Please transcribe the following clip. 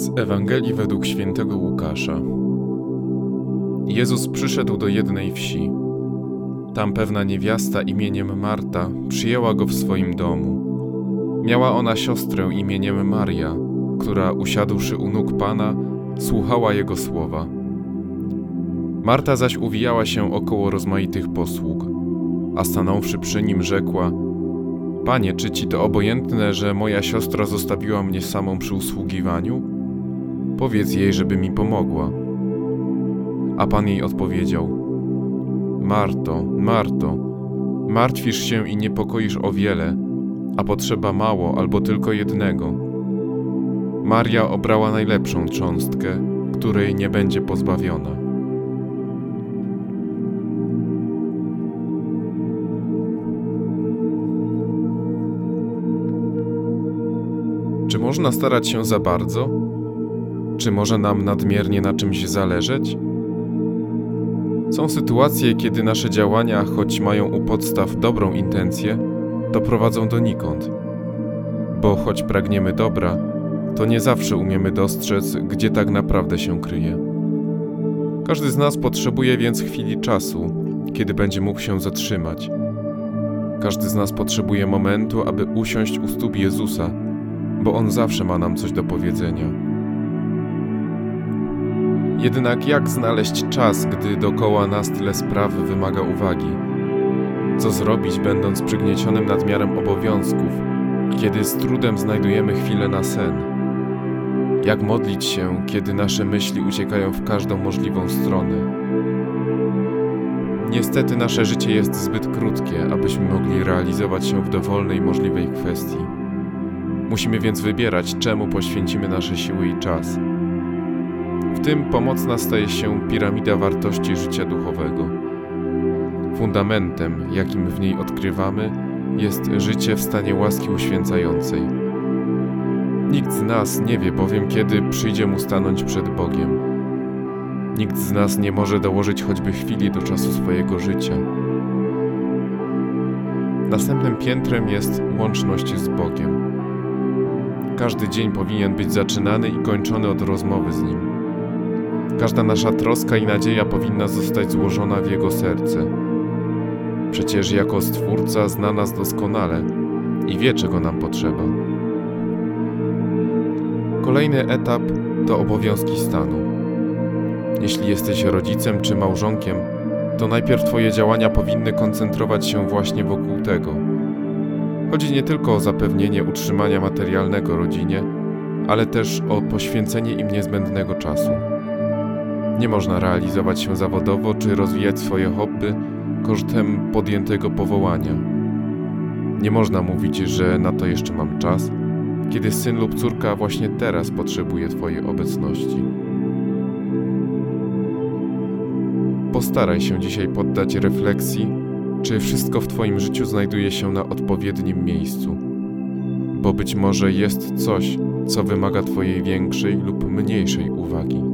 Z Ewangelii według świętego Łukasza. Jezus przyszedł do jednej wsi. Tam pewna niewiasta imieniem Marta przyjęła go w swoim domu. Miała ona siostrę imieniem Maria, która usiadłszy u nóg Pana, słuchała jego słowa. Marta zaś uwijała się około rozmaitych posług, a stanąwszy przy nim rzekła: Panie, czy ci to obojętne, że moja siostra zostawiła mnie samą przy usługiwaniu? Powiedz jej, żeby mi pomogła. A pan jej odpowiedział: Marto, Marto, martwisz się i niepokoisz o wiele, a potrzeba mało albo tylko jednego. Maria obrała najlepszą cząstkę, której nie będzie pozbawiona. Czy można starać się za bardzo? Czy może nam nadmiernie na czymś zależeć? Są sytuacje, kiedy nasze działania, choć mają u podstaw dobrą intencję, doprowadzą donikąd. Bo choć pragniemy dobra, to nie zawsze umiemy dostrzec, gdzie tak naprawdę się kryje. Każdy z nas potrzebuje więc chwili czasu, kiedy będzie mógł się zatrzymać. Każdy z nas potrzebuje momentu, aby usiąść u stóp Jezusa, bo On zawsze ma nam coś do powiedzenia. Jednak jak znaleźć czas, gdy dokoła nas tyle spraw wymaga uwagi? Co zrobić, będąc przygniecionym nadmiarem obowiązków, kiedy z trudem znajdujemy chwilę na sen? Jak modlić się, kiedy nasze myśli uciekają w każdą możliwą stronę? Niestety nasze życie jest zbyt krótkie, abyśmy mogli realizować się w dowolnej możliwej kwestii. Musimy więc wybierać, czemu poświęcimy nasze siły i czas. W tym pomocna staje się piramida wartości życia duchowego. Fundamentem, jakim w niej odkrywamy, jest życie w stanie łaski uświęcającej. Nikt z nas nie wie bowiem, kiedy przyjdzie mu stanąć przed Bogiem. Nikt z nas nie może dołożyć choćby chwili do czasu swojego życia. Następnym piętrem jest łączność z Bogiem. Każdy dzień powinien być zaczynany i kończony od rozmowy z Nim. Każda nasza troska i nadzieja powinna zostać złożona w Jego serce. Przecież jako Stwórca zna nas doskonale i wie, czego nam potrzeba. Kolejny etap to obowiązki stanu. Jeśli jesteś rodzicem czy małżonkiem, to najpierw Twoje działania powinny koncentrować się właśnie wokół tego. Chodzi nie tylko o zapewnienie utrzymania materialnego rodzinie, ale też o poświęcenie im niezbędnego czasu. Nie można realizować się zawodowo czy rozwijać swoje hobby kosztem podjętego powołania. Nie można mówić, że na to jeszcze mam czas, kiedy syn lub córka właśnie teraz potrzebuje Twojej obecności. Postaraj się dzisiaj poddać refleksji, czy wszystko w Twoim życiu znajduje się na odpowiednim miejscu, bo być może jest coś, co wymaga Twojej większej lub mniejszej uwagi.